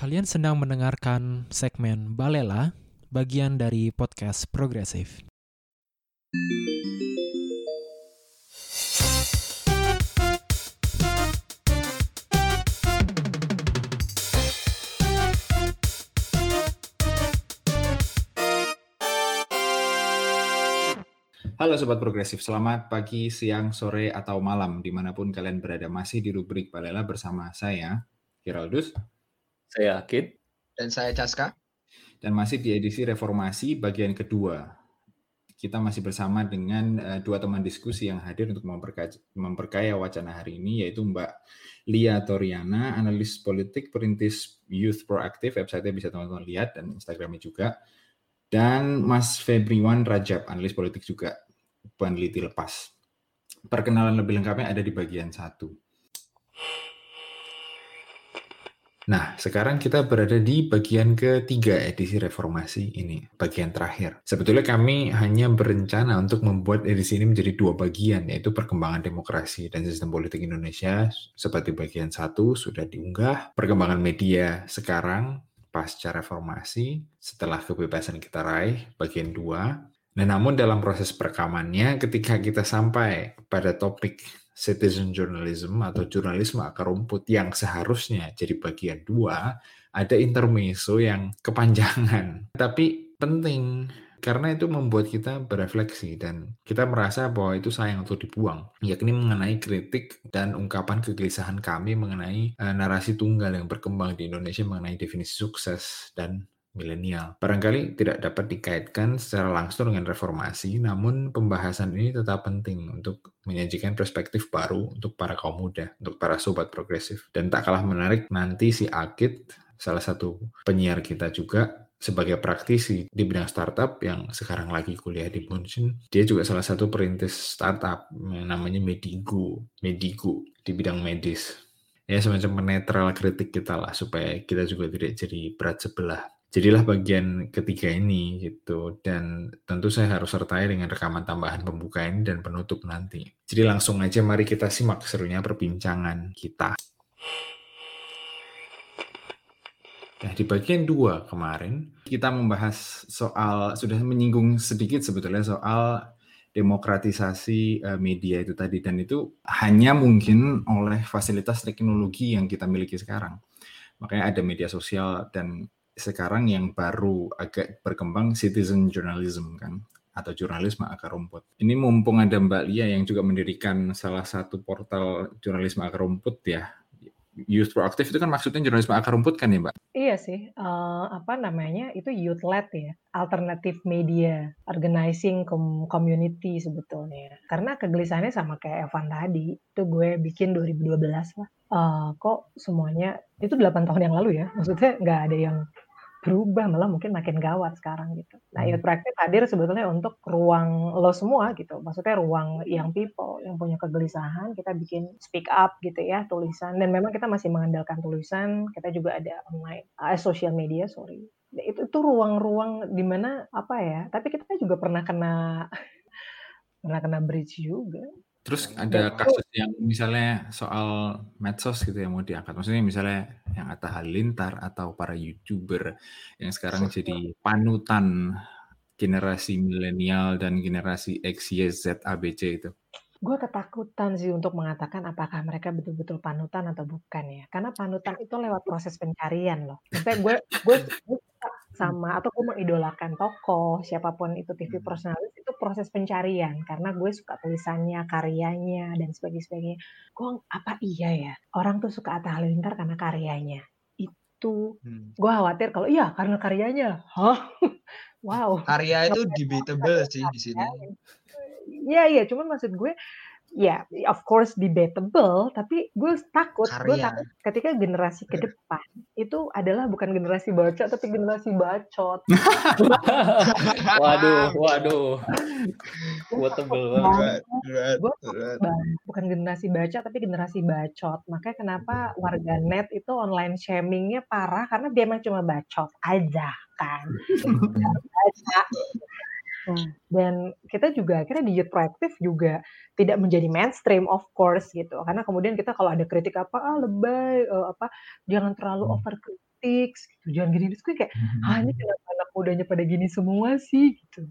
Kalian sedang mendengarkan segmen Balela, bagian dari podcast Progresif. Halo Sobat Progresif, selamat pagi, siang, sore, atau malam di mana pun kalian berada masih di rubrik Balela bersama saya, Kiraldus, Saya Kit. Dan saya Caska. dan masih di edisi Reformasi bagian kedua. Kita masih bersama dengan eh, dua teman diskusi yang hadir untuk memperkaya, memperkaya wacana hari ini, yaitu Mbak Lia Toriana, analis politik perintis Youth Proactive, website-nya bisa teman-teman lihat, dan Instagramnya juga. Dan Mas Febriwan Rajab, analis politik juga, peneliti lepas. Perkenalan lebih lengkapnya ada di bagian satu. Nah, sekarang kita berada di bagian ketiga edisi reformasi ini, bagian terakhir. Sebetulnya kami hanya berencana untuk membuat edisi ini menjadi dua bagian, yaitu perkembangan demokrasi dan sistem politik Indonesia, seperti bagian satu sudah diunggah, perkembangan media sekarang, pasca reformasi, setelah kebebasan kita raih, bagian dua. Nah, namun dalam proses perekamannya, ketika kita sampai pada topik citizen journalism atau jurnalisme akar rumput yang seharusnya jadi bagian dua, ada intermezzo yang kepanjangan. Tapi penting, karena itu membuat kita berefleksi dan kita merasa bahwa itu sayang untuk dibuang, yakni mengenai kritik dan ungkapan kegelisahan kami mengenai eh, narasi tunggal yang berkembang di Indonesia mengenai definisi sukses dan milenial. Barangkali tidak dapat dikaitkan secara langsung dengan reformasi, namun pembahasan ini tetap penting untuk menyajikan perspektif baru untuk para kaum muda, untuk para sobat progresif. Dan tak kalah menarik nanti si Akit, salah satu penyiar kita juga, sebagai praktisi di bidang startup yang sekarang lagi kuliah di München, dia juga salah satu perintis startup namanya Medigo, Medigo di bidang medis. Ya semacam penetral kritik kita lah supaya kita juga tidak jadi berat sebelah jadilah bagian ketiga ini gitu dan tentu saya harus sertai dengan rekaman tambahan pembuka ini dan penutup nanti. Jadi langsung aja mari kita simak serunya perbincangan kita. Nah, di bagian dua kemarin kita membahas soal sudah menyinggung sedikit sebetulnya soal demokratisasi eh, media itu tadi dan itu hanya mungkin oleh fasilitas teknologi yang kita miliki sekarang. Makanya ada media sosial dan sekarang yang baru agak berkembang citizen journalism kan atau jurnalisme akar rumput. Ini mumpung ada Mbak Lia yang juga mendirikan salah satu portal jurnalisme akar rumput ya. Youth Proactive itu kan maksudnya jurnalisme akar rumput kan ya Mbak? Iya sih, uh, apa namanya itu youth led ya, alternative media, organizing com community sebetulnya. Karena kegelisahannya sama kayak Evan tadi, itu gue bikin 2012 lah. Uh, kok semuanya itu 8 tahun yang lalu ya, maksudnya nggak ada yang berubah malah mungkin makin gawat sekarang gitu. Nah, Youth Proactive hadir sebetulnya untuk ruang lo semua gitu. Maksudnya ruang yang people yang punya kegelisahan, kita bikin speak up gitu ya, tulisan dan memang kita masih mengandalkan tulisan, kita juga ada online uh, social media, sorry. Itu itu ruang-ruang di mana apa ya? Tapi kita juga pernah kena pernah kena bridge juga. Terus ada kasus yang misalnya soal medsos gitu yang mau diangkat. Maksudnya misalnya yang Atta Halilintar atau para YouTuber yang sekarang jadi panutan generasi milenial dan generasi X, Y, Z, ABC itu. Gue ketakutan sih untuk mengatakan apakah mereka betul-betul panutan atau bukan ya. Karena panutan itu lewat proses pencarian loh. Maksudnya gue gue sama atau gue mengidolakan tokoh siapa pun itu TV personalis itu proses pencarian karena gue suka tulisannya karyanya dan sebagainya gue apa iya ya orang tuh suka Atta Halilintar karena karyanya. Itu hmm. gue khawatir kalau iya karena karyanya. Hah? Wow. Karya itu debatable sih di sini. Iya iya, cuman maksud gue ya of course debatable tapi gue takut gue takut ketika generasi ke depan itu adalah bukan generasi bacot tapi generasi bacot. Waduh waduh. Debatable banget. gue bukan generasi baca tapi generasi bacot. Makanya kenapa warga net itu online shamingnya parah? Karena dia emang cuma bacot aja kan. Baca Nah, dan kita juga akhirnya di Youth Proactive juga tidak menjadi mainstream of course gitu. Karena kemudian kita kalau ada kritik apa ah lebay uh, apa jangan terlalu over politics, gitu, jangan gini. Terus gue kayak, ah ini kenapa anak mudanya pada gini semua sih gitu.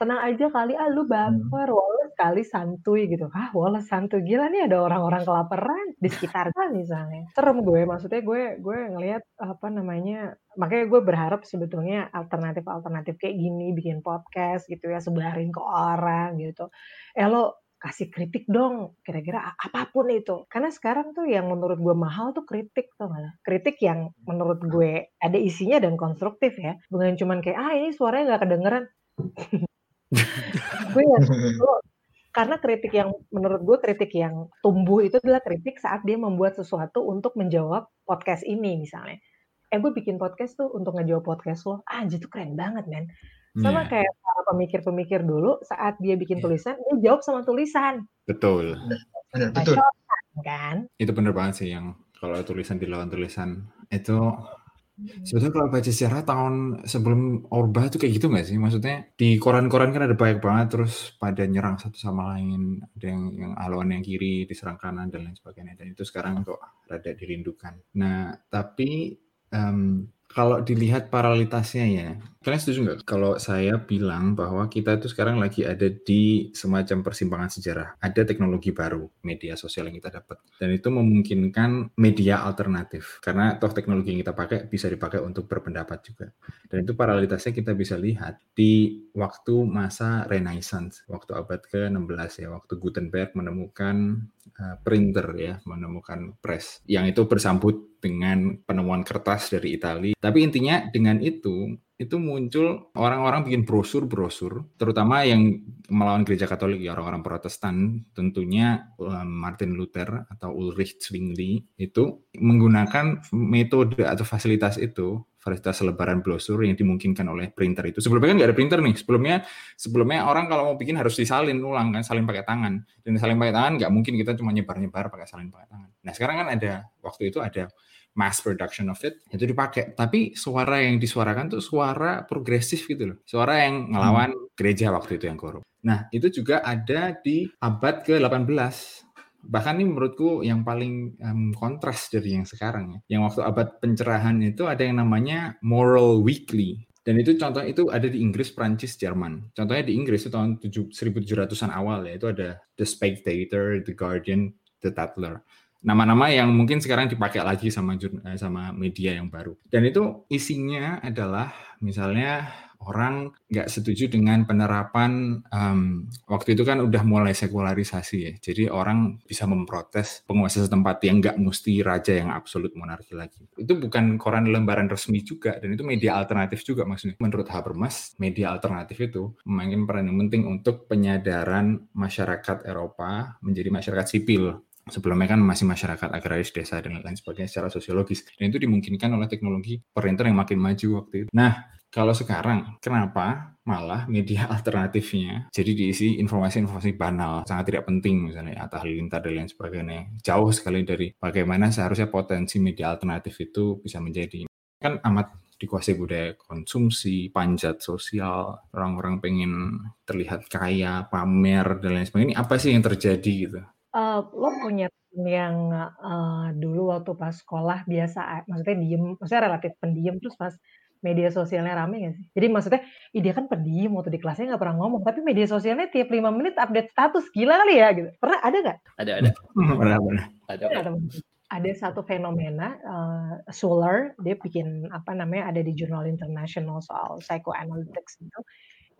Tenang aja kali, ah lu baper, Wallace kali santuy gitu. Ah Wallace santuy, gila nih ada orang-orang kelaparan di sekitar kan misalnya. Serem gue, maksudnya gue gue ngelihat apa namanya, makanya gue berharap sebetulnya alternatif-alternatif kayak gini, bikin podcast gitu ya, sebarin ke orang gitu. Eh lo kasih kritik dong, kira-kira apa pun itu. Karena sekarang tuh yang menurut gue mahal tuh kritik tuh malah. Kritik yang menurut gue ada isinya dan konstruktif ya. Bukan cuman kayak, ah ini suaranya nggak kedengeran. gue ya, karena kritik yang menurut gue kritik yang tumbuh itu adalah kritik saat dia membuat sesuatu untuk menjawab podcast ini misalnya. Eh gue bikin podcast tuh untuk ngejawab podcast lo. Ah, itu keren banget men sama yeah. kayak para pemikir-pemikir dulu saat dia bikin yeah. tulisan, dia jawab sama tulisan. Betul. Benar, betul. Kan? Itu benar banget sih yang kalau tulisan dilawan tulisan itu Sebetulnya kalau baca sejarah tahun sebelum Orba itu kayak gitu nggak sih? Maksudnya di koran-koran kan ada banyak banget terus pada nyerang satu sama lain. Ada yang, yang aluan yang kiri diserang kanan dan lain sebagainya. Dan itu sekarang kok rada dirindukan. Nah, tapi um, kalau dilihat paralitasnya ya, kalian setuju nggak kalau saya bilang bahwa kita itu sekarang lagi ada di semacam persimpangan sejarah. Ada teknologi baru, media sosial yang kita dapat. Dan itu memungkinkan media alternatif. Karena toh teknologi yang kita pakai bisa dipakai untuk berpendapat juga. Dan itu paralitasnya kita bisa lihat di waktu masa Renaissance, waktu abad ke-16 ya, waktu Gutenberg menemukan uh, printer ya, menemukan press. Yang itu bersambut dengan penemuan kertas dari Italia. Tapi intinya dengan itu itu muncul orang-orang bikin brosur-brosur, terutama yang melawan gereja Katolik ya orang-orang Protestan, tentunya Martin Luther atau Ulrich Zwingli itu menggunakan metode atau fasilitas itu, fasilitas selebaran brosur yang dimungkinkan oleh printer itu. Sebelumnya kan nggak ada printer nih, sebelumnya sebelumnya orang kalau mau bikin harus disalin ulang kan, salin pakai tangan. Dan salin pakai tangan nggak mungkin kita cuma nyebar-nyebar pakai salin pakai tangan. Nah sekarang kan ada waktu itu ada mass production of it itu dipakai tapi suara yang disuarakan tuh suara progresif gitu loh suara yang ngelawan hmm. gereja waktu itu yang korup nah itu juga ada di abad ke-18 bahkan ini menurutku yang paling um, kontras dari yang sekarang ya. Yang waktu abad pencerahan itu ada yang namanya Moral Weekly. Dan itu contoh itu ada di Inggris, Prancis, Jerman. Contohnya di Inggris itu tahun 1700-an awal ya, itu ada The Spectator, The Guardian, The Tatler nama-nama yang mungkin sekarang dipakai lagi sama eh, sama media yang baru. Dan itu isinya adalah misalnya orang nggak setuju dengan penerapan um, waktu itu kan udah mulai sekularisasi ya. Jadi orang bisa memprotes penguasa setempat yang nggak mesti raja yang absolut monarki lagi. Itu bukan koran lembaran resmi juga dan itu media alternatif juga maksudnya. Menurut Habermas, media alternatif itu memainkan peran yang penting untuk penyadaran masyarakat Eropa menjadi masyarakat sipil sebelumnya kan masih masyarakat agraris desa dan lain sebagainya secara sosiologis dan itu dimungkinkan oleh teknologi printer yang makin maju waktu itu. Nah, kalau sekarang kenapa malah media alternatifnya jadi diisi informasi-informasi banal, sangat tidak penting misalnya atau halilintar dan lain sebagainya. Jauh sekali dari bagaimana seharusnya potensi media alternatif itu bisa menjadi kan amat dikuasai budaya konsumsi, panjat sosial, orang-orang pengen terlihat kaya, pamer dan lain sebagainya. Ini apa sih yang terjadi gitu? Uh, lo punya temen yang, uh, dulu waktu pas sekolah biasa maksudnya diem, maksudnya relatif pendiam, terus pas media sosialnya rame nggak sih? Jadi maksudnya, ih dia kan pendiam waktu di kelasnya nggak pernah ngomong, tapi media sosialnya tiap lima menit update status, gila kali ya gitu. Pernah ada nggak? Ada ada. Pernah pernah. Ada Ada ada satu fenomena, uh, Suller, dia bikin apa namanya, ada di jurnal internasional soal psychoanalytics gitu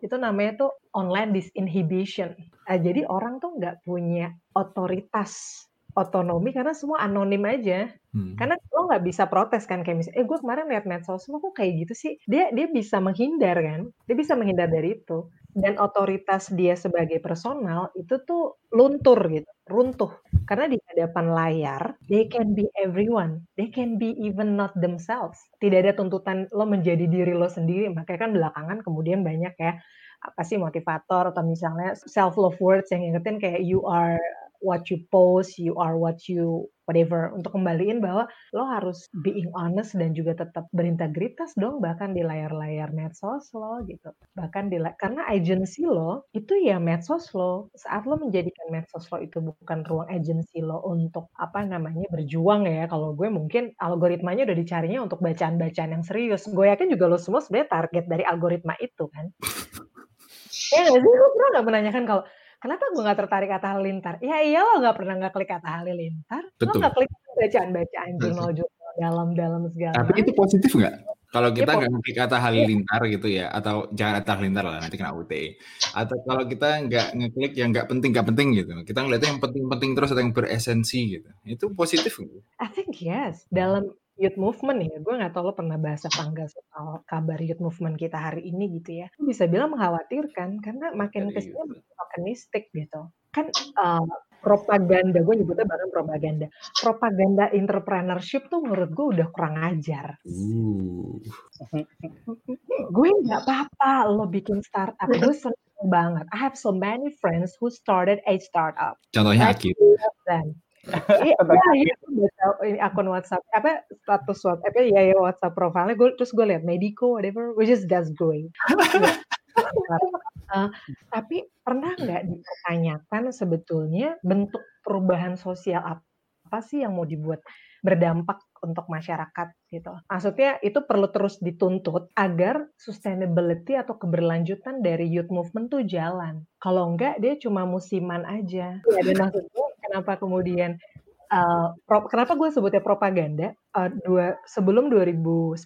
itu namanya tuh online disinhibition. Uh, jadi orang tuh nggak punya otoritas otonomi karena semua anonim aja. Hmm. Karena lo nggak bisa protes kan kayak misalnya, eh gue kemarin liat medsos semua kok kayak gitu sih. Dia dia bisa menghindar kan, dia bisa menghindar dari itu. Dan otoritas dia sebagai personal itu tuh luntur gitu, runtuh. Karena di hadapan layar, they can be everyone, they can be even not themselves. Tidak ada tuntutan lo menjadi diri lo sendiri. Makanya kan belakangan kemudian banyak ya apa sih motivator atau misalnya self love words yang ingetin kayak you are what you post, you are what you whatever untuk kembaliin bahwa lo harus being honest dan juga tetap berintegritas dong bahkan di layar-layar medsos lo gitu. Bahkan di karena agency lo itu ya medsos lo. Saat lo menjadikan medsos lo itu bukan ruang agency lo untuk apa namanya berjuang ya. Kalau gue mungkin algoritmanya udah dicarinya untuk bacaan-bacaan yang serius. Gue yakin juga lo semua sebenarnya target dari algoritma itu kan ya nggak sih lo pernah nggak menanyakan kalau kenapa gue nggak tertarik Atta Halilintar? Ya iya lo nggak pernah nggak klik Atta Halilintar, lo nggak klik bacaan-bacaan jurnal-jurnal dalam-dalam segala. Tapi itu positif nggak? Kalau kita nggak ya, ngeklik Atta Halilintar gitu ya, atau jangan Atta Halilintar lah nanti kena UT. Atau kalau kita nggak ngeklik yang nggak penting nggak penting gitu, kita ngeliatnya yang penting-penting terus atau yang beresensi gitu, itu positif nggak? I think yes. Dalam youth movement ya, gue nggak tahu lo pernah bahas apa enggak soal kabar youth movement kita hari ini gitu ya. Bisa bilang mengkhawatirkan karena makin ke sini makin tokenistik gitu. Kan uh, propaganda, gue nyebutnya bahkan propaganda. Propaganda entrepreneurship tuh menurut gue udah kurang ajar. Uh. gue nggak apa-apa lo bikin startup, gue seneng banget. I have so many friends who started a startup. Contohnya Akib iya, iya, baca ini akun WhatsApp apa status WhatsApp apa ya ya WhatsApp profilnya gue terus gue lihat medico whatever which is that's going. uh, tapi pernah nggak dipertanyakan sebetulnya bentuk perubahan sosial apa sih yang mau dibuat berdampak untuk masyarakat gitu. Maksudnya itu perlu terus dituntut agar sustainability atau keberlanjutan dari youth movement tuh jalan. Kalau enggak dia cuma musiman aja. Ya, dan maksudnya kenapa kemudian uh, pro, kenapa gue sebutnya propaganda? Uh, dua sebelum 2019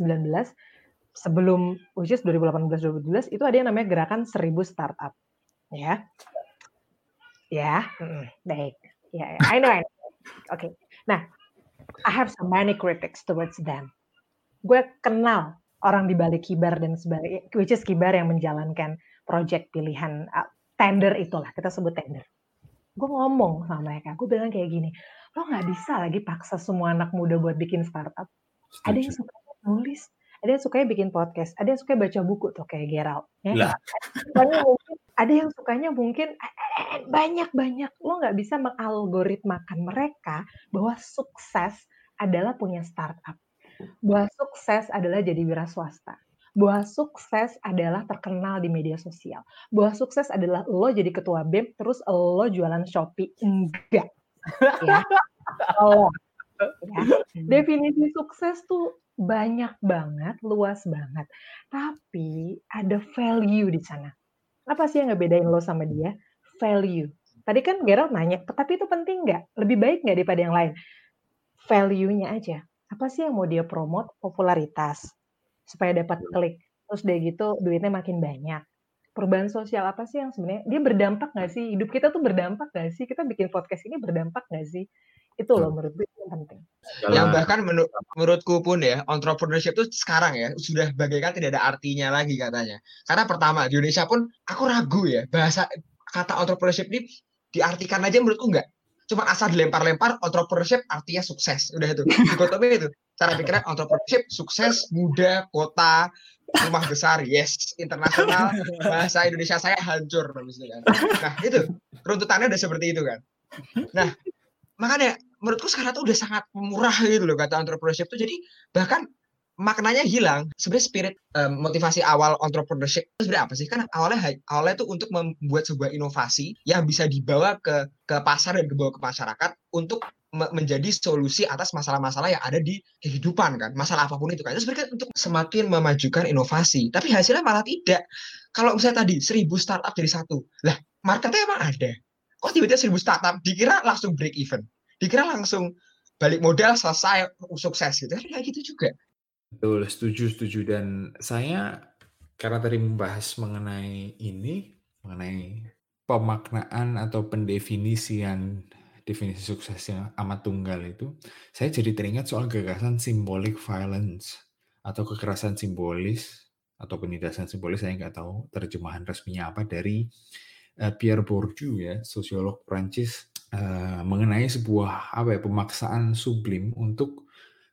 sebelum which is 2018 2012 itu ada yang namanya gerakan seribu startup. Ya? Ya? Mm, baik. Ya yeah, I know, I know. oke. Okay. nah I have so many critics towards them. Gue kenal orang di balik kibar dan sebagainya which is kibar yang menjalankan project pilihan uh, tender itulah. Kita sebut tender gue ngomong sama mereka, gue bilang kayak gini, lo nggak bisa lagi paksa semua anak muda buat bikin startup. Setuju. Ada yang suka nulis, ada yang sukanya bikin podcast, ada yang suka baca buku tuh kayak Gerald. Ya. Lah. mungkin, ada yang sukanya mungkin eh, eh, eh, banyak-banyak. Lo nggak bisa mengalgoritmakan mereka bahwa sukses adalah punya startup. Bahwa sukses adalah jadi wira swasta bahwa sukses adalah terkenal di media sosial. Bahwa sukses adalah lo jadi ketua BEM terus lo jualan Shopee. Enggak. Ya. Oh. Ya. Definisi sukses tuh banyak banget, luas banget. Tapi ada value di sana. Apa sih yang ngebedain lo sama dia? Value. Tadi kan Gerald nanya, tapi itu penting nggak? Lebih baik nggak daripada yang lain? Value-nya aja. Apa sih yang mau dia promote? Popularitas supaya dapat klik. Terus deh gitu duitnya makin banyak. Perubahan sosial apa sih yang sebenarnya dia berdampak nggak sih? Hidup kita tuh berdampak nggak sih? Kita bikin podcast ini berdampak nggak sih? Itu loh menurut gue yang penting. Yang bahkan menur menurutku pun ya, entrepreneurship itu sekarang ya sudah bagaikan tidak ada artinya lagi katanya. Karena pertama di Indonesia pun aku ragu ya bahasa kata entrepreneurship ini diartikan aja menurutku enggak cuma asal dilempar-lempar entrepreneurship artinya sukses. Udah itu. Dikotomi itu. Cara pikirnya entrepreneurship sukses muda kota rumah besar yes. Internasional bahasa Indonesia saya hancur kan. Nah itu. Runtutannya udah seperti itu kan. Nah makanya menurutku sekarang tuh udah sangat murah gitu loh kata entrepreneurship tuh jadi bahkan maknanya hilang. Sebenarnya spirit um, motivasi awal entrepreneurship itu sebenarnya apa sih? Kan awalnya awalnya itu untuk membuat sebuah inovasi yang bisa dibawa ke ke pasar dan dibawa ke masyarakat untuk me menjadi solusi atas masalah-masalah yang ada di kehidupan kan. Masalah apa pun itu kan. Itu sebenarnya untuk semakin memajukan inovasi. Tapi hasilnya malah tidak. Kalau misalnya tadi seribu startup jadi satu. Lah, marketnya emang ada. Kok tiba-tiba seribu startup dikira langsung break even. Dikira langsung balik modal selesai sukses gitu. Kayak gitu juga. Betul, setuju setuju. Dan saya karena tadi membahas mengenai ini, mengenai pemaknaan atau pendefinisian definisi sukses yang amat tunggal itu, saya jadi teringat soal gagasan symbolic violence atau kekerasan simbolis atau penindasan simbolis saya nggak tahu terjemahan resminya apa dari uh, Pierre Bourdieu ya sosiolog Prancis uh, mengenai sebuah apa ya pemaksaan sublim untuk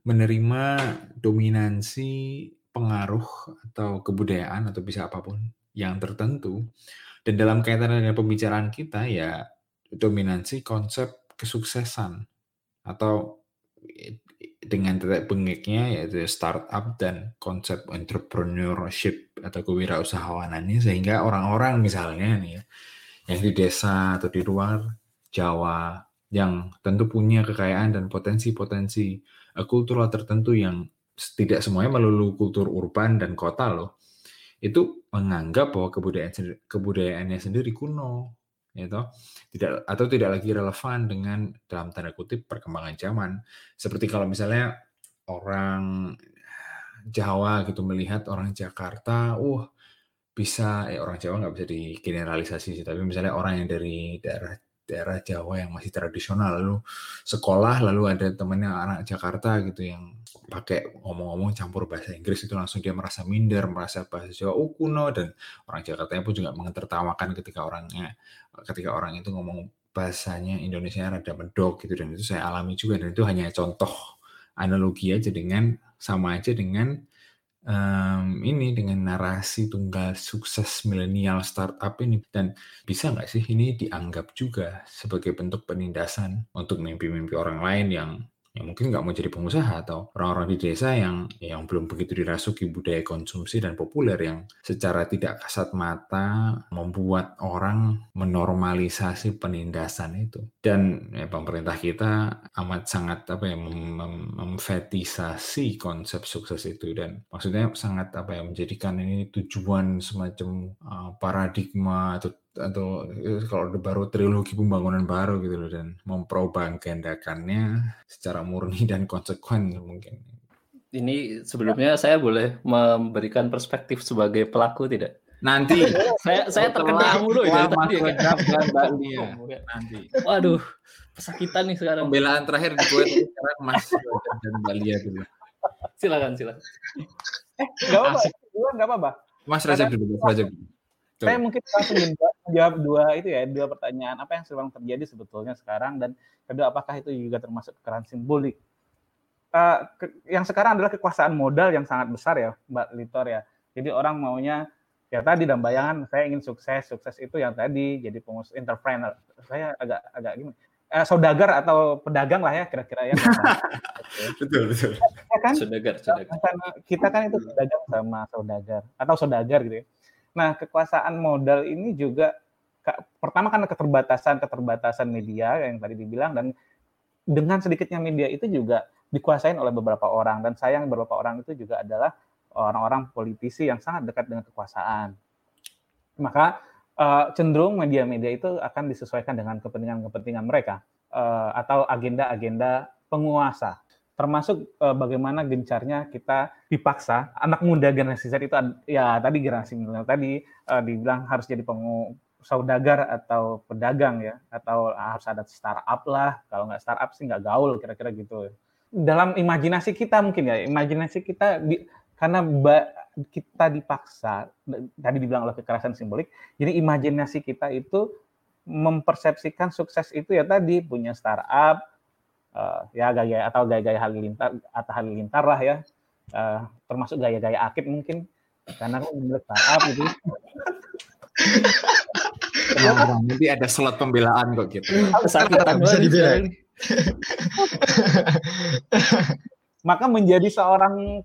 menerima dominansi pengaruh atau kebudayaan atau bisa apa pun yang tertentu. Dan dalam kaitan dengan pembicaraan kita ya dominansi konsep kesuksesan. Atau dengan titik bengeknya yaitu startup dan konsep entrepreneurship atau kewirausahawanannya sehingga orang-orang misalnya nih ya yang di desa atau di luar Jawa yang tentu punya kekayaan dan potensi-potensi uh, kultural tertentu yang tidak semuanya melulu kultur urban dan kota loh. Itu menganggap bahwa kebudayaan kebudayaannya sendiri kuno gitu. Tidak atau tidak lagi relevan dengan dalam tanda kutip perkembangan zaman. Seperti kalau misalnya orang Jawa gitu melihat orang Jakarta uh bisa eh, orang Jawa nggak bisa digeneralisasi sih tapi misalnya orang yang dari daerah daerah Jawa yang masih tradisional lalu sekolah lalu ada temennya anak Jakarta gitu yang pakai ngomong-ngomong campur bahasa Inggris itu langsung dia merasa minder merasa bahasa Jawa oh kuno. Dan orang Jakarta pun juga mengertawakan ketika orangnya ketika orang itu ngomong bahasanya Indonesia rada medok gitu dan itu saya alami juga dan itu hanya contoh analogi aja dengan sama aja dengan um, ini dengan narasi tunggal sukses milenial startup ini. Dan bisa nggak sih ini dianggap juga sebagai bentuk penindasan untuk mimpi-mimpi orang lain yang yang mungkin nggak mau jadi pengusaha atau orang-orang di desa yang yang belum begitu dirasuki budaya konsumsi dan populer yang secara tidak kasat mata membuat orang menormalisasi penindasan itu. Dan ya, pemerintah kita amat sangat apa ya mem mem memfetisasi konsep sukses itu. Dan maksudnya sangat apa ya menjadikan ini tujuan semacam uh, paradigma atau atau eh, kalau ada baru trilogi pembangunan baru gitu loh dan mempropagandakannya secara murni dan konsekuen mungkin. Ini sebelumnya saya boleh memberikan perspektif sebagai pelaku tidak? Nanti saya saya terkena dulu ya tadi. Ya. Nanti. Waduh, pesakitan nih sekarang. Pembelaan terakhir gue sekarang Mas dan Mbak Lia dulu. Silakan, silakan. Eh, enggak apa-apa. Enggak apa-apa. Mas Rajab dulu, Mas Rajab dulu. Saya mungkin langsung menjawab dua itu ya, dua pertanyaan. Apa yang sedang terjadi sebetulnya sekarang dan kedua apakah itu juga termasuk kekerasan simbolik? Uh, ke, yang sekarang adalah kekuasaan modal yang sangat besar ya, Mbak Litor ya. Jadi orang maunya ya tadi dalam bayangan saya ingin sukses, sukses itu yang tadi jadi pengusaha entrepreneur. Saya agak agak gimana? Uh, saudagar atau pedagang lah ya kira-kira ya. betul betul. Ya kan? Saudagar, saudagar. Kita kan itu pedagang sama saudagar atau saudagar gitu ya Nah, kekuasaan modal ini juga pertama kan keterbatasan keterbatasan media yang tadi dibilang dan dengan sedikitnya media itu juga dikuasain oleh beberapa orang dan sayang beberapa orang itu juga adalah orang-orang politisi yang sangat dekat dengan kekuasaan. Maka uh, cenderung media-media itu akan disesuaikan dengan kepentingan-kepentingan mereka uh, atau agenda-agenda penguasa termasuk uh, bagaimana gencarnya kita dipaksa. Anak muda generasi Z itu ya tadi generasi milenial tadi uh, dibilang harus jadi pengu saudagar atau pedagang ya atau harus ada startup lah. Kalau nggak startup sih nggak gaul kira-kira gitu. Dalam imajinasi kita mungkin ya imajinasi kita di, karena kita dipaksa tadi dibilang oleh kekerasan simbolik jadi imajinasi kita itu mempersepsikan sukses itu ya tadi punya startup uh, ya gaya atau gaya-gaya halilintar atau halilintar lah ya uh, termasuk gaya-gaya akib mungkin karena aku milik startup gitu Tenang, nanti ada slot pembelaan kok gitu. Kesakitan bisa dibela. Maka menjadi seorang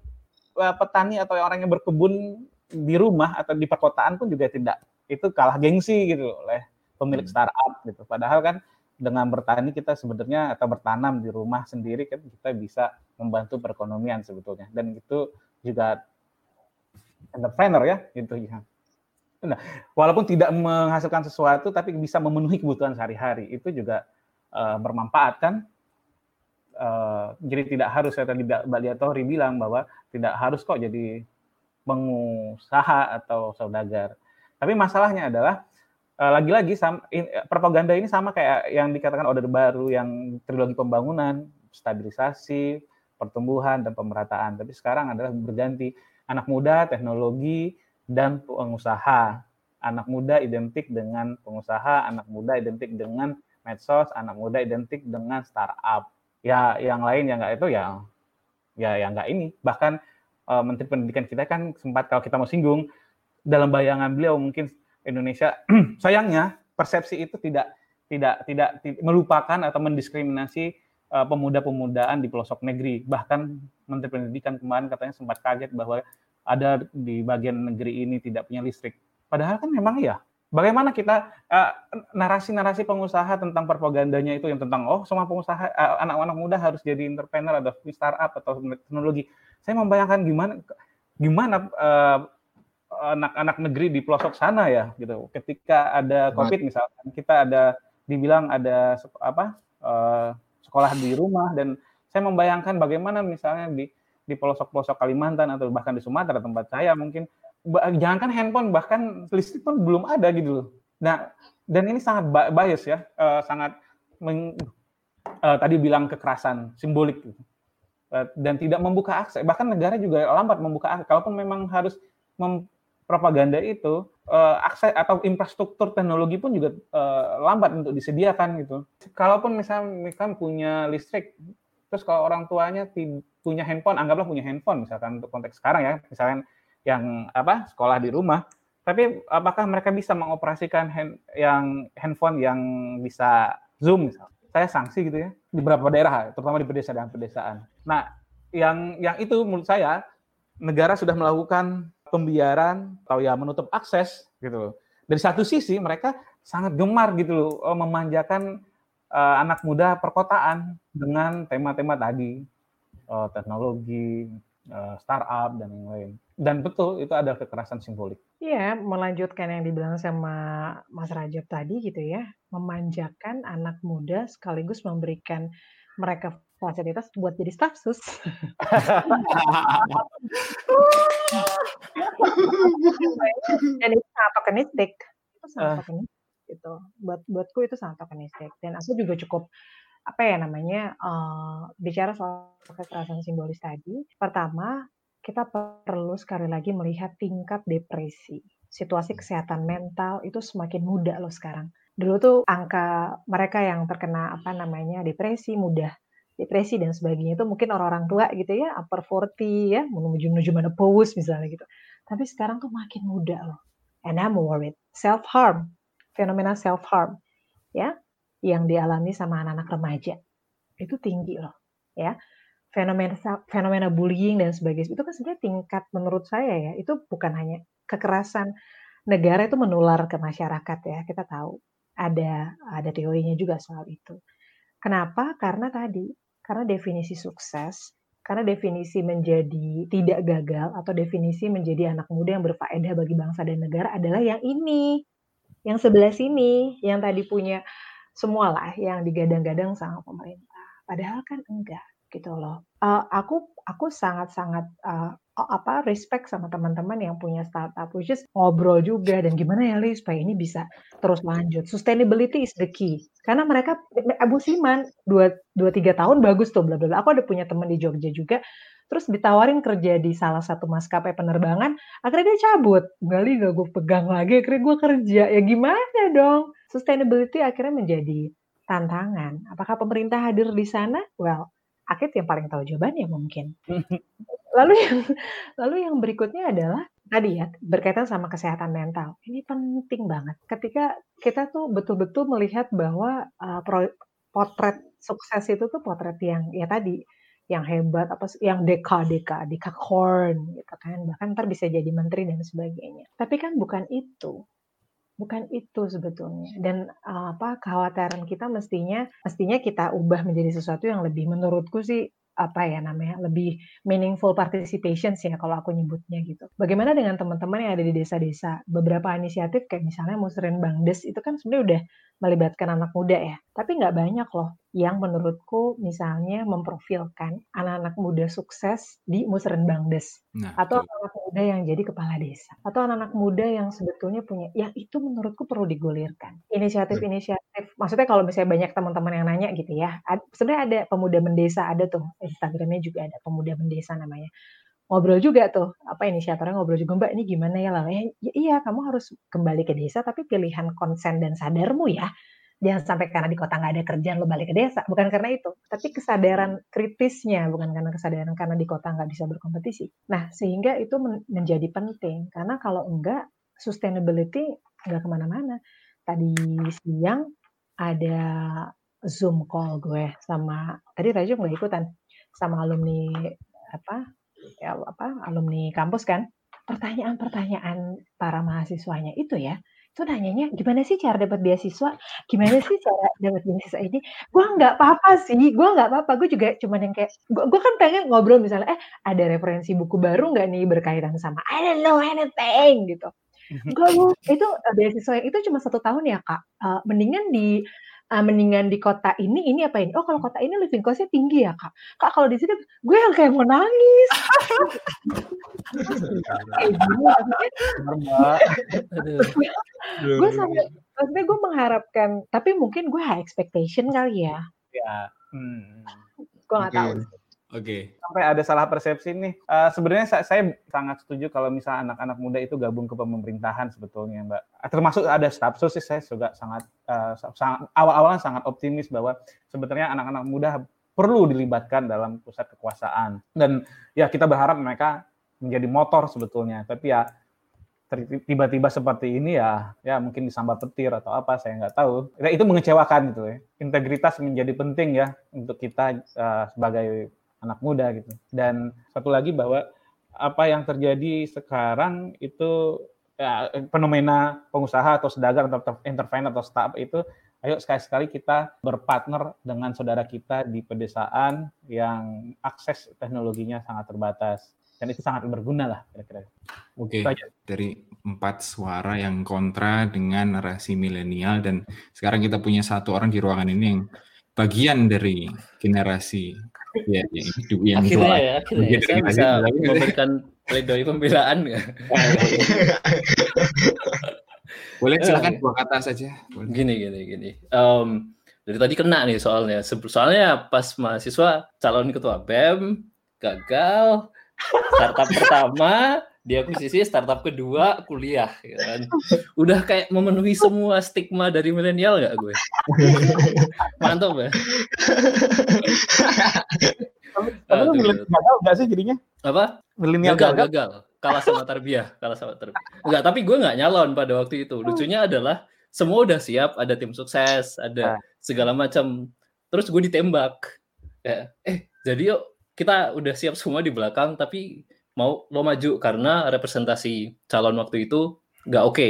eh, petani atau orang yang berkebun di rumah atau di perkotaan pun juga tidak itu kalah gengsi gitu oleh pemilik hmm. startup gitu. Padahal kan dengan bertani kita sebenarnya atau bertanam di rumah sendiri kan kita bisa membantu perekonomian sebetulnya dan itu juga entrepreneur ya gitu ya. Nah, walaupun tidak menghasilkan sesuatu tapi bisa memenuhi kebutuhan sehari-hari itu juga uh, bermanfaat kan. Uh, jadi tidak harus saya tadi Mbak Liatori bilang bahwa tidak harus kok jadi pengusaha atau saudagar. Tapi masalahnya adalah Eh, lagi-lagi uh, propaganda ini sama kayak yang dikatakan Orde Baru yang trilogi pembangunan, stabilisasi, pertumbuhan dan pemerataan. Tapi sekarang adalah berganti anak muda, teknologi dan pengusaha. Anak muda identik dengan pengusaha, anak muda identik dengan medsos, anak muda identik dengan startup. Ya, yang lain yang enggak itu ya ya yang enggak ini. Bahkan uh, Menteri Pendidikan kita kan sempat kalau kita mau singgung dalam bayangan beliau mungkin Indonesia sayangnya persepsi itu tidak tidak tidak melupakan atau mendiskriminasi uh, pemuda-pemudaan di pelosok negeri. Bahkan Menteri Pendidikan kemarin katanya sempat kaget bahwa ada di bagian negeri ini tidak punya listrik. Padahal kan memang ya. Bagaimana kita narasi-narasi uh, pengusaha tentang propagandanya itu yang tentang oh semua pengusaha uh, anak-anak muda harus jadi entrepreneur atau startup atau teknologi. Saya membayangkan gimana gimana uh, anak-anak negeri di pelosok sana ya gitu. Ketika ada COVID misalkan kita ada dibilang ada apa uh, sekolah di rumah dan saya membayangkan bagaimana misalnya di di pelosok-pelosok Kalimantan atau bahkan di Sumatera tempat saya mungkin jangankan handphone bahkan listrik pun belum ada gitu loh. Nah, dan ini sangat bias ya, uh, sangat meng, uh, tadi bilang kekerasan simbolik gitu. Uh, dan tidak membuka akses. Bahkan negara juga lambat membuka akses. Kalaupun memang harus propaganda itu uh, akses atau infrastruktur teknologi pun juga uh, lambat untuk disediakan gitu. Kalaupun misalnya misalkan punya listrik, terus kalau orang tuanya punya handphone, anggaplah punya handphone misalkan untuk konteks sekarang ya, misalkan yang apa sekolah di rumah, tapi apakah mereka bisa mengoperasikan hand, yang handphone yang bisa zoom misalnya? Saya sanksi gitu ya di beberapa daerah, terutama di pedesaan-pedesaan. Nah, yang yang itu menurut saya negara sudah melakukan pembiaran atau ya menutup akses gitu Dari satu sisi mereka sangat gemar gitu loh eh, memanjakan uh, anak muda perkotaan dengan tema-tema tadi uh, teknologi, uh, startup dan yang lain. Dan betul itu ada kekerasan simbolik. Iya, melanjutkan yang dibilang sama Mas Rajab tadi gitu ya, memanjakan anak muda sekaligus memberikan mereka fasilitas buat jadi staff sus. Dan itu sangat tokenistik. Itu sangat uh. tokenistik gitu. Buat buatku itu sangat tokenistik. Dan aku juga cukup apa ya namanya uh, bicara soal kekerasan simbolis tadi. Pertama, kita perlu sekali lagi melihat tingkat depresi. Situasi kesehatan mental itu semakin mudah loh sekarang. Dulu tuh angka mereka yang terkena apa namanya depresi mudah depresi dan sebagainya itu mungkin orang-orang tua gitu ya, upper 40 ya, menuju menuju mana pause misalnya gitu. Tapi sekarang tuh makin muda loh. And I'm worried. Self harm, fenomena self harm ya, yang dialami sama anak-anak remaja itu tinggi loh, ya. Fenomena fenomena bullying dan sebagainya itu kan sebenarnya tingkat menurut saya ya, itu bukan hanya kekerasan negara itu menular ke masyarakat ya, kita tahu. Ada ada teorinya juga soal itu. Kenapa? Karena tadi karena definisi sukses, karena definisi menjadi tidak gagal atau definisi menjadi anak muda yang berfaedah bagi bangsa dan negara adalah yang ini, yang sebelah sini, yang tadi punya semua lah yang digadang-gadang sama pemerintah. Padahal kan enggak gitu loh. Uh, aku aku sangat-sangat uh, apa respect sama teman-teman yang punya startup, which is ngobrol juga dan gimana ya Li supaya ini bisa terus lanjut. Sustainability is the key. Karena mereka Abu Siman dua dua tiga tahun bagus tuh bla bla. Aku ada punya teman di Jogja juga. Terus ditawarin kerja di salah satu maskapai penerbangan, akhirnya dia cabut. Gali gak gue pegang lagi, akhirnya gue kerja. Ya gimana dong? Sustainability akhirnya menjadi tantangan. Apakah pemerintah hadir di sana? Well, Akit yang paling tahu jawabannya mungkin. lalu yang lalu yang berikutnya adalah tadi ya berkaitan sama kesehatan mental. Ini penting banget. Ketika kita tuh betul-betul melihat bahwa uh, potret sukses itu tuh potret yang ya tadi yang hebat apa yang deka deka deka corn gitu kan bahkan ntar bisa jadi menteri dan sebagainya tapi kan bukan itu bukan itu sebetulnya. Dan uh, apa kekhawatiran kita mestinya mestinya kita ubah menjadi sesuatu yang lebih menurutku sih apa ya namanya lebih meaningful participation sih ya kalau aku nyebutnya gitu. Bagaimana dengan teman-teman yang ada di desa-desa? Beberapa inisiatif kayak misalnya Musrin Bangdes itu kan sebenarnya udah melibatkan anak muda ya. Tapi nggak banyak loh yang menurutku misalnya memprofilkan anak-anak muda sukses di Musren Bangdes. Nah, atau anak-anak muda yang jadi kepala desa. Atau anak-anak muda yang sebetulnya punya, yang itu menurutku perlu digulirkan. Inisiatif-inisiatif, maksudnya kalau misalnya banyak teman-teman yang nanya gitu ya, sebenarnya ada pemuda mendesa, ada tuh, Instagramnya juga ada pemuda mendesa namanya. Ngobrol juga tuh apa inisiatornya ngobrol juga mbak ini gimana ya lah ya, iya kamu harus kembali ke desa tapi pilihan konsen dan sadarmu ya. Jangan sampai karena di kota nggak ada kerjaan lo balik ke desa. Bukan karena itu tapi kesadaran kritisnya bukan karena kesadaran karena di kota nggak bisa berkompetisi. Nah sehingga itu men menjadi penting. Karena kalau enggak sustainability nggak ke mana-mana. Tadi siang ada Zoom call gue sama tadi Rajo nggak ikutan sama alumni apa ya apa alumni kampus kan pertanyaan-pertanyaan para mahasiswanya itu ya. Itu nanyanya gimana sih cara dapat beasiswa? Gimana sih cara dapat beasiswa ini? Gue nggak apa-apa sih gue nggak apa-apa. Gue juga cuman yang kayak gue, gue kan pengen ngobrol misalnya eh ada referensi buku baru nggak nih berkaitan sama I don't know anything gitu. Enggak bu, itu uh, beasiswa itu cuma satu tahun ya kak. Uh, mendingan di uh, mendingan di kota ini ini apa ini? Oh kalau kota ini living costnya tinggi ya kak. Kak kalau di sini gue yang kayak mau nangis. Gue sampai maksudnya gue mengharapkan tapi mungkin gue high expectation kali ya. Ya. Hmm. Gue nggak tahu. Oke. Oke. sampai ada salah persepsi nih. Eh, sebenarnya saya, saya sangat setuju kalau misalnya anak-anak muda itu gabung ke pemerintahan sebetulnya, Mbak. Termasuk ada staff sus sih saya juga sangat sangat awal-awalnya sangat optimis bahwa sebenarnya anak-anak muda perlu dilibatkan dalam pusat kekuasaan. Dan ya kita berharap mereka menjadi motor sebetulnya. Tapi ya tiba-tiba seperti ini ya ya mungkin disambar petir atau apa saya nggak tahu. Ya, itu mengecewakan gitu ya. Integritas menjadi penting ya untuk kita eh, sebagai anak muda gitu. Dan satu lagi bahwa apa yang terjadi sekarang itu ya, fenomena pengusaha atau sedagang atau intervene atau startup itu ayo sekali-sekali kita berpartner dengan saudara kita di pedesaan yang akses teknologinya sangat terbatas dan itu sangat berguna lah kira-kira. Oke. Aja. Dari empat suara yang kontra dengan narasi milenial dan sekarang kita punya satu orang di ruangan ini yang bagian dari generasi ya, yang hidup yang Akhirnya ya, akhirnya ya, saya bisa memberikan pledoi pembelaan nggak? Boleh silakan Eh. dua kata saja. Boleh. Gini, gini, gini. Em, dari tadi kena nih soalnya. Soalnya pas mahasiswa calon ketua BEM gagal, startup pertama, di akuisisi startup kedua kuliah, ya kan. Udah kayak memenuhi semua stigma dari milenial nggak gue? Mantap ya. Tapi lu milenial gagal nggak sih jadinya? Apa? Milenial gagal, gagal. gagal. Kalah sama Tarbiyah, kalah sama Tarbiyah. Enggak, tapi gue nggak nyalon pada waktu itu. Lucunya adalah semua udah siap, ada tim sukses, ada segala macam. Terus gue ditembak. Ya, eh, jadi yuk kita udah siap semua di belakang, tapi mau lo maju karena representasi calon waktu itu nggak oke.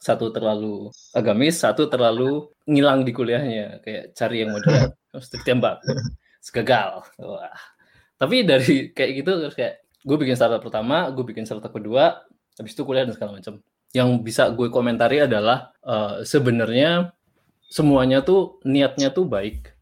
Satu terlalu agamis, satu terlalu ngilang di kuliahnya, kayak cari yang moderat, terus ditembak, Terus gagal. Wah. Tapi dari kayak gitu terus kayak gue bikin startup pertama, gue bikin startup kedua, habis itu kuliah dan segala macam. Yang bisa gue komentari adalah eh, sebenarnya semuanya tuh niatnya tuh baik.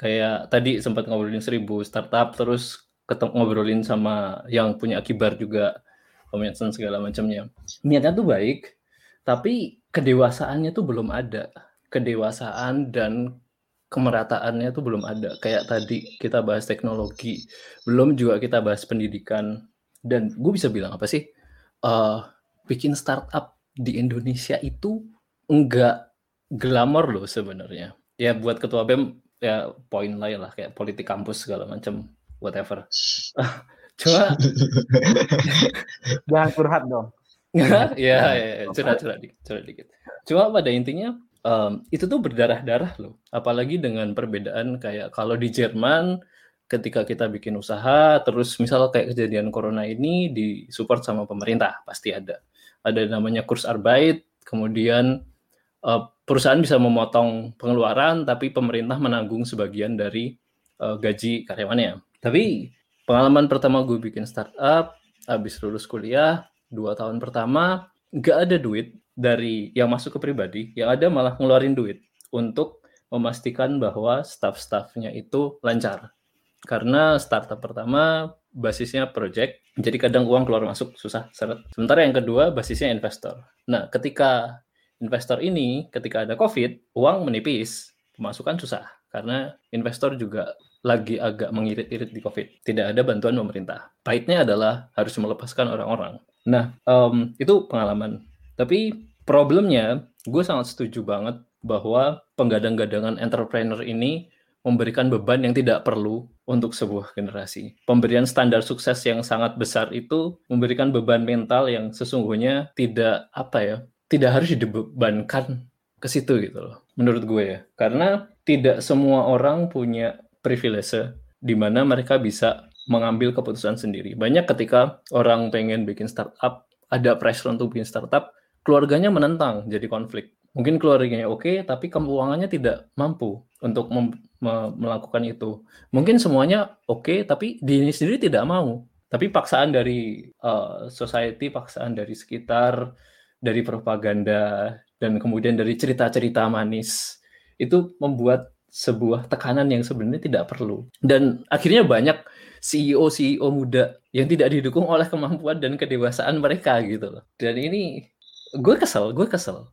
Kayak tadi sempat ngobrolin seribu startup, terus ketemu ngobrolin sama yang punya akibar juga, komentar segala macamnya. Niatnya tuh baik, tapi kedewasaannya tuh belum ada. Kedewasaan dan kemerataannya tuh belum ada. Kayak tadi kita bahas teknologi, belum juga kita bahas pendidikan. Dan gue bisa bilang apa sih? eh bikin startup di Indonesia itu enggak glamor loh sebenarnya. Ya buat ketua BEM ya poin lain lah kayak politik kampus segala macam whatever. Cuma Jangan curhat dong. ya, ya, ya, curhat, curhat dikit, curhat dikit. Cuma pada intinya em, itu tuh berdarah-darah loh. Apalagi dengan perbedaan kayak kalau di Jerman ketika kita bikin usaha, terus misal kayak kejadian corona ini disupport sama pemerintah, pasti ada. Ada namanya kurs Arbeit, kemudian eh, perusahaan bisa memotong pengeluaran, tapi pemerintah menanggung sebagian dari eh, gaji karyawannya. Tapi pengalaman pertama gue bikin startup, habis lulus kuliah, dua tahun pertama nggak ada duit dari yang masuk ke pribadi, yang ada malah ngeluarin duit untuk memastikan bahwa staff-staffnya itu lancar. Karena startup pertama basisnya project, jadi kadang uang keluar masuk susah seret. Sementara yang kedua basisnya investor. Nah, ketika investor ini, ketika ada COVID, uang menipis, pemasukan susah. Karena investor juga lagi agak mengirit-irit di COVID. Tidak ada bantuan pemerintah. Pahitnya adalah harus melepaskan orang-orang. Nah, em, itu pengalaman. Tapi problemnya, gue sangat setuju banget bahwa penggadang-gadangan entrepreneur ini memberikan beban yang tidak perlu untuk sebuah generasi. Pemberian standar sukses yang sangat besar itu memberikan beban mental yang sesungguhnya tidak apa ya, tidak harus dibebankan ke situ gitu loh, menurut gue ya. Karena tidak semua orang punya privilege di mana mereka bisa mengambil keputusan sendiri. Banyak ketika orang pengen bikin startup, ada pressure untuk bikin startup, keluarganya menentang, jadi konflik. Mungkin keluarganya oke, tapi keuangannya tidak mampu untuk me- melakukan itu. Mungkin semuanya oke, tapi diri sendiri tidak mau. Tapi paksaan dari uh, society, paksaan dari sekitar, dari propaganda, dan kemudian dari cerita-cerita manis itu membuat sebuah tekanan yang sebenarnya tidak perlu dan akhirnya banyak CEO CEO muda yang tidak didukung oleh kemampuan dan kedewasaan mereka gitu loh dan ini gue kesel gue kesel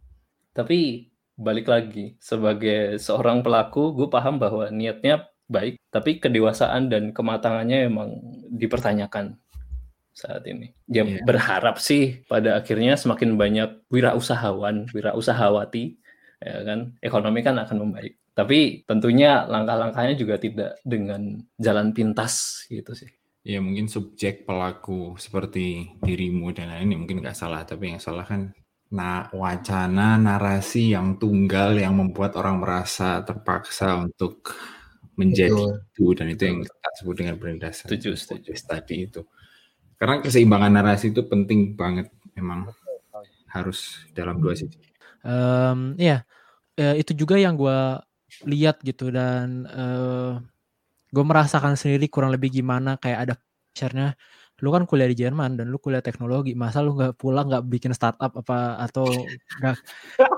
tapi balik lagi sebagai seorang pelaku gue paham bahwa niatnya baik tapi kedewasaan dan kematangannya emang dipertanyakan saat ini. Ya yeah. berharap sih pada akhirnya semakin banyak wirausahawan, wirausahawati, ya kan, ekonomi kan akan membaik. Tapi tentunya langkah-langkahnya juga tidak dengan jalan pintas gitu sih. Ya mungkin subjek pelaku seperti dirimu dan lain ini mungkin nggak salah, tapi yang salah kan nah wacana narasi yang tunggal yang membuat orang merasa terpaksa untuk menjadi Betul. itu dan itu yang kita sebut dengan berdasar setuju, setuju. tadi itu. Karena keseimbangan narasi itu penting banget memang harus dalam dua sisi. Um, ya, ya, itu juga yang gue lihat gitu dan uh, gue merasakan sendiri kurang lebih gimana kayak ada pacarnya lu kan kuliah di Jerman dan lu kuliah teknologi masa lu nggak pulang nggak bikin startup apa atau nggak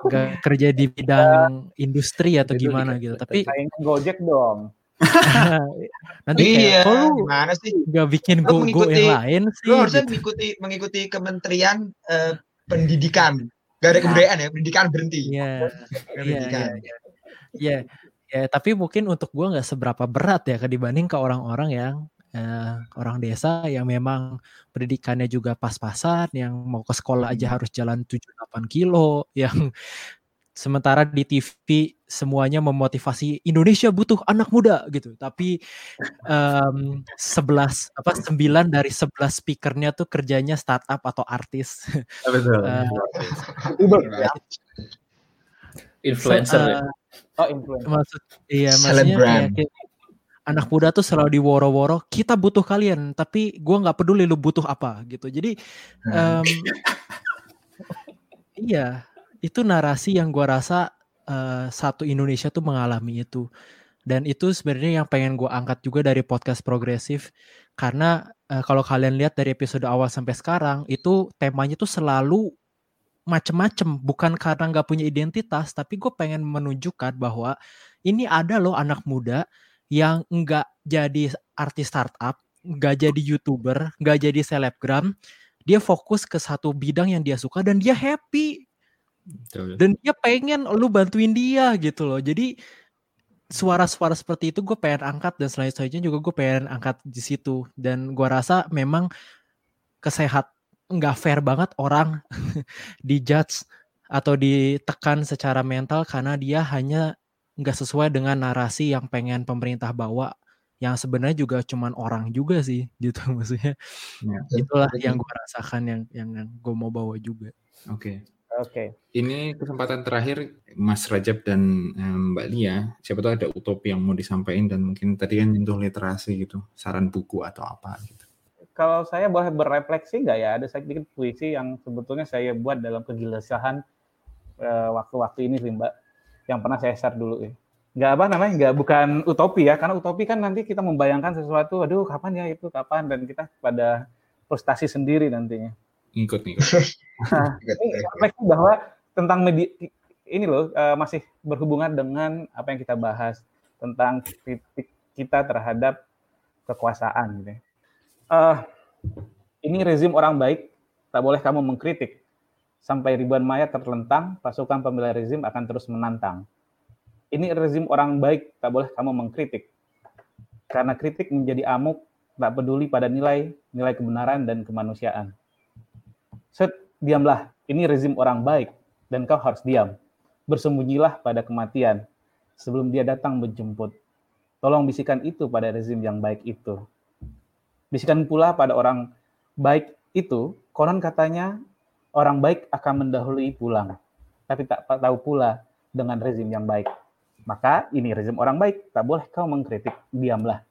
nggak kerja di bidang industri atau gimana gitu tapi Gojek dong Nanti iya, kayak, lu gimana sih? Gak bikin go, go yang lain sih. Lu harusnya gitu. mengikuti mengikuti Kementerian uh, Pendidikan. Gak ada kebudayaan ya, pendidikan berhenti. Iya. Iya, iya. Iya. Ya, tapi mungkin untuk gua nggak seberapa berat ya dibanding ke orang-orang yang uh, orang desa yang memang pendidikannya juga pas-pasan, yang mau ke sekolah aja harus jalan 7-8 kilo, yang sementara di TV semuanya memotivasi Indonesia butuh anak muda gitu. Tapi um, 11 apa 9 dari 11 speakernya tuh kerjanya startup atau artis. Betul. Uh, influencer uh, ya? oh influencer. Maksud iya maksudnya kayak, anak muda tuh selalu diworo-woro kita butuh kalian tapi gua nggak peduli lu butuh apa gitu. Jadi um, iya itu narasi yang gue rasa uh, satu Indonesia tuh mengalami itu. Dan itu sebenarnya yang pengen gue angkat juga dari podcast progresif. Karena uh, kalau kalian lihat dari episode awal sampai sekarang itu temanya tuh selalu macem-macem. Bukan karena nggak punya identitas tapi gue pengen menunjukkan bahwa ini ada loh anak muda yang nggak jadi artis startup nggak jadi youtuber nggak jadi selebgram. Dia fokus ke satu bidang yang dia suka dan dia happy dan dia pengen lu bantuin dia gitu loh. Jadi suara-suara seperti itu gue pengen angkat dan selanjutnya juga gue pengen angkat di situ. Dan gue rasa memang kesehat nggak fair banget orang dijudge atau ditekan secara mental karena dia hanya nggak sesuai dengan narasi yang pengen pemerintah bawa yang sebenarnya juga cuman orang juga sih gitu maksudnya. Ya, itulah yang gue rasakan yang yang, yang gue mau bawa juga. Oke. okay. Oke. Okay. Ini kesempatan terakhir Mas Rajab dan um, Mbak Lia. Siapa tahu ada utopi yang mau disampaikan dan mungkin tadi kan nyentuh literasi gitu, saran buku atau apa gitu. Kalau saya boleh berefleksi nggak ya? Ada sedikit puisi yang sebetulnya saya buat dalam kegelisahan uh, waktu-waktu ini sih Mbak, yang pernah saya share dulu ya. Nggak apa namanya, nggak bukan utopi ya, karena utopi kan nanti kita membayangkan sesuatu, aduh kapan ya itu, kapan, dan kita pada frustasi sendiri nantinya ngikut ngikut. Nah, ini bahwa tentang media ini loh uh, masih berhubungan dengan apa yang kita bahas tentang kritik kita terhadap kekuasaan gitu. Uh, ini rezim orang baik, tak boleh kamu mengkritik. Sampai ribuan mayat terlentang, pasukan pembela rezim akan terus menantang. Ini rezim orang baik, tak boleh kamu mengkritik. Karena kritik menjadi amuk, tak peduli pada nilai, nilai kebenaran dan kemanusiaan. Set, diamlah, ini rezim orang baik, dan kau harus diam. Bersembunyilah pada kematian, sebelum dia datang menjemput. Tolong bisikan itu pada rezim yang baik itu. Bisikan pula pada orang baik itu, konon katanya orang baik akan mendahului pulang. Tapi tak tahu pula, dengan rezim yang baik. Maka ini rezim orang baik, tak boleh kau mengkritik, diamlah.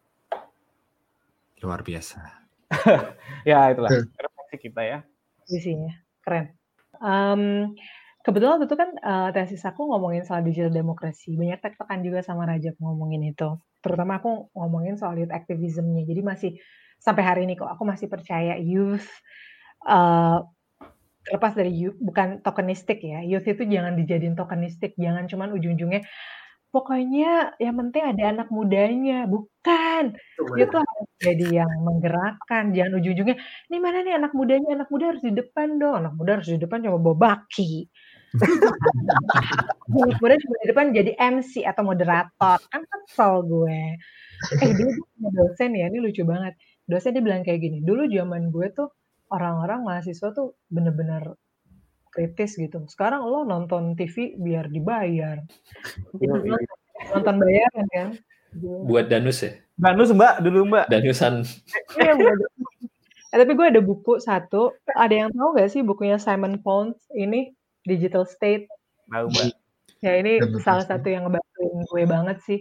Luar biasa. ya itulah refleksi kita ya. Isinya keren. Um, kebetulan waktu itu kan uh, tesis aku ngomongin soal digital demokrasi. Banyak tekan juga sama Rajab ngomongin itu. Terutama aku ngomongin soal youth activism-nya. Jadi masih sampai hari ini kok aku masih percaya youth uh, terlepas dari youth, bukan tokenistik ya. Youth itu jangan dijadiin tokenistik, jangan cuman ujung-ujungnya pokoknya yang penting ada anak mudanya, bukan. Dia tuh harus jadi yang menggerakkan, jangan ujung-ujungnya, "Ini mana nih anak mudanya? Anak muda harus di depan dong." Anak muda harus di depan cuma bawa baki. anak muda cuma di depan jadi MC atau moderator, kan kesel gue. Eh, dulu punya dosen ya, ini lucu banget. Dosen dia bilang kayak gini, "Dulu zaman gue tuh orang-orang mahasiswa tuh bener-bener kritis gitu. Sekarang lo nonton TV biar dibayar. Nonton bayaran kan. Buat Danus ya? Danus mbak, dulu mbak. Danusan. Iya, eh, tapi gue ada buku satu. Ada yang tahu gak sih bukunya Simon Pons ini Digital State? Tahu mbak. Ya ini salah satu yang ngebantuin gue banget sih.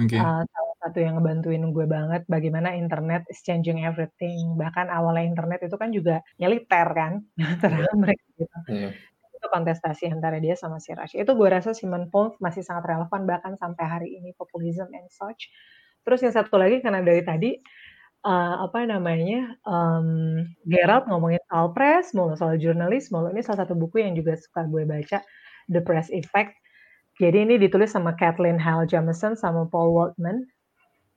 Oke. Uh, salah satu yang ngebantuin gue banget bagaimana internet is changing everything. Bahkan awalnya internet itu kan juga militer kan antara mereka gitu. Iya. Itu kontestasi antara dia sama si Rush. Itu gue rasa Simon Pons masih sangat relevan bahkan sampai hari ini populism and such. Terus yang satu lagi karena dari tadi uh, apa namanya um, Gerald ngomongin soal press, mau soal jurnalis, mau ini salah satu buku yang juga suka gue baca The Press Effect jadi ini ditulis sama Kathleen Hale Jamison sama Paul Waldman.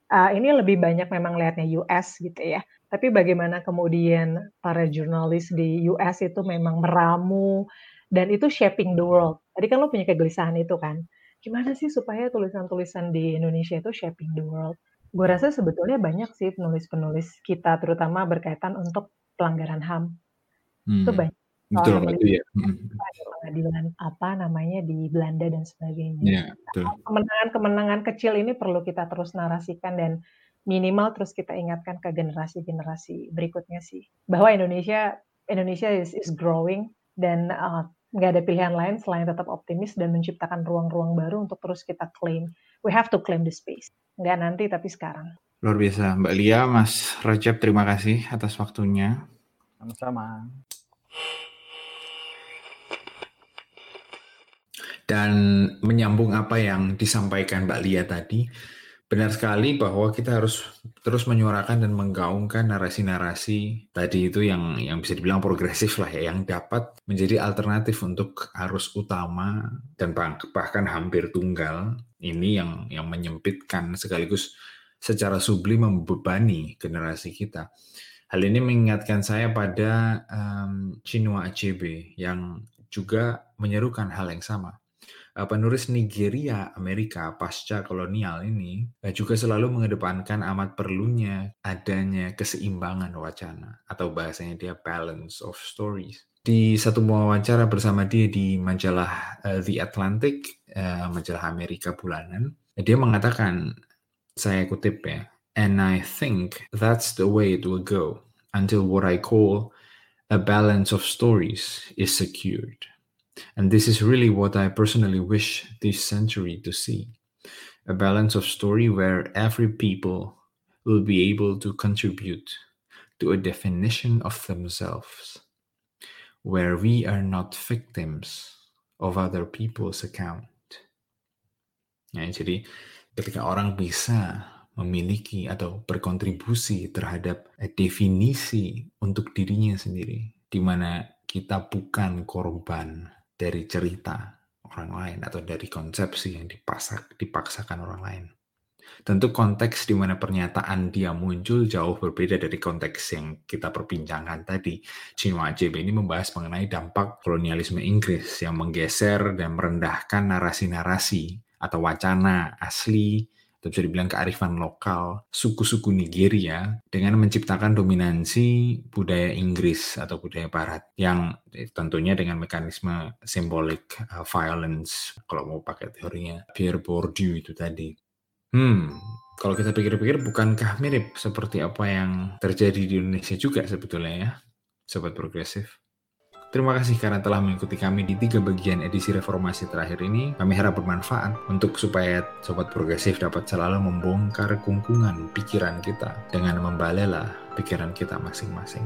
Uh, ini lebih banyak memang lihatnya US gitu ya. Tapi bagaimana kemudian para jurnalis di US itu memang meramu dan itu shaping the world. Tadi kan lo punya kegelisahan itu kan. Gimana sih supaya tulisan-tulisan di Indonesia itu shaping the world? Gue rasa sebetulnya banyak sih penulis-penulis kita terutama berkaitan untuk pelanggaran HAM. Hmm. Itu banyak Betul, soal itu ya. pengadilan apa namanya di Belanda dan sebagainya. Iya, betul. Kemenangan-kemenangan kecil ini perlu kita terus narasikan dan minimal terus kita ingatkan ke generasi-generasi berikutnya sih bahwa Indonesia Indonesia is, is growing dan uh, nggak ada pilihan lain selain tetap optimis dan menciptakan ruang-ruang baru untuk terus kita claim. We have to claim the space. Nggak nanti tapi sekarang. Luar biasa. Mbak Lia, Mas Rajab, terima kasih atas waktunya. Sama-sama. Dan menyambung apa yang disampaikan Mbak Lia tadi, benar sekali bahwa kita harus terus menyuarakan dan menggaungkan narasi-narasi tadi itu yang yang bisa dibilang progresif lah ya, yang dapat menjadi alternatif untuk arus utama dan bahkan hampir tunggal ini yang yang menyempitkan sekaligus secara sublim membebani generasi kita. Hal ini mengingatkan saya pada um, Chinua Achebe yang juga menyerukan hal yang sama penulis Nigeria Amerika pasca kolonial ini uh, juga selalu mengedepankan amat perlunya adanya keseimbangan wacana atau bahasanya dia balance of stories. Di satu wawancara bersama dia di majalah uh, The Atlantic, majalah Amerika bulanan, dia mengatakan, saya kutip ya, and I think that's the way it will go until what I call a balance of stories is secured. And this is really what I personally wish this century to see a balance of story where every people will be able to contribute to a definition of themselves, where we are not victims of other people's account. Ya, jadi ketika orang bisa memiliki atau berkontribusi terhadap definisi untuk dirinya sendiri, di mana kita bukan korban dari cerita orang lain atau dari konsepsi yang dipasak, dipaksakan orang lain. Tentu konteks di mana pernyataan dia muncul jauh berbeda dari konteks yang kita perbincangkan tadi. Chinua Achebe ini membahas mengenai dampak kolonialisme Inggris yang menggeser dan merendahkan narasi-narasi atau wacana asli atau bisa dibilang kearifan lokal suku-suku Nigeria dengan menciptakan dominansi budaya Inggris atau budaya Barat yang tentunya dengan mekanisme symbolic uh, violence kalau mau pakai teorinya Pierre Bourdieu itu tadi. Hmm, kalau kita pikir-pikir bukankah mirip seperti apa yang terjadi di Indonesia juga sebetulnya ya, sobat progresif? Terima kasih karena telah mengikuti kami di tiga bagian edisi reformasi terakhir ini. Kami harap bermanfaat untuk supaya Sobat Progresif dapat selalu membongkar kungkungan pikiran kita dengan membalela pikiran kita masing-masing.